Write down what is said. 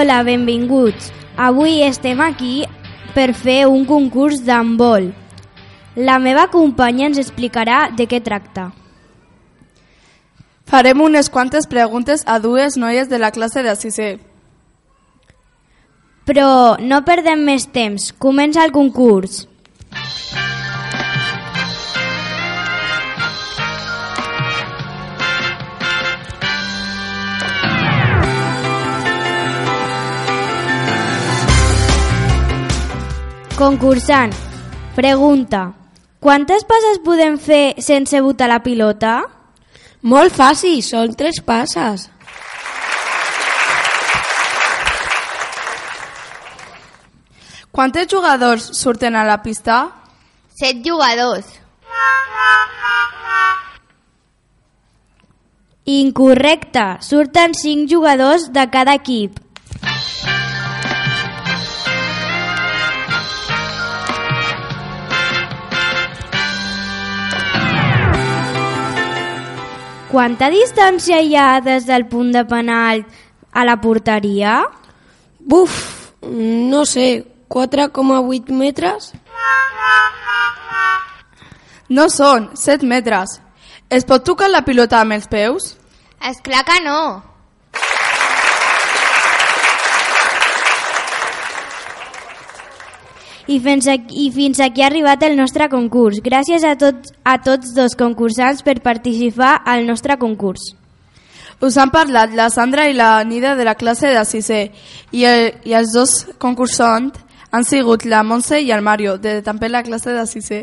Hola, benvinguts. Avui estem aquí per fer un concurs d'handbol. La meva companya ens explicarà de què tracta. Farem unes quantes preguntes a dues noies de la classe de sisè. Però no perdem més temps. Comença el concurs. Concursant, pregunta. Quantes passes podem fer sense botar la pilota? Molt fàcil, són tres passes. Quantes jugadors surten a la pista? Set jugadors. Incorrecte. Surten 5 jugadors de cada equip. Quanta distància hi ha des del punt de penal a la porteria? Buf, no sé, 4,8 metres? No són 7 metres. Es pot tocar la pilota amb els peus? És clar que no. I fins, aquí, I fins aquí ha arribat el nostre concurs. Gràcies a, tots a tots dos concursants per participar al nostre concurs. Us han parlat la Sandra i la Nida de la classe de sisè i, el, i els dos concursants han sigut la Montse i el Mario de també la classe de sisè.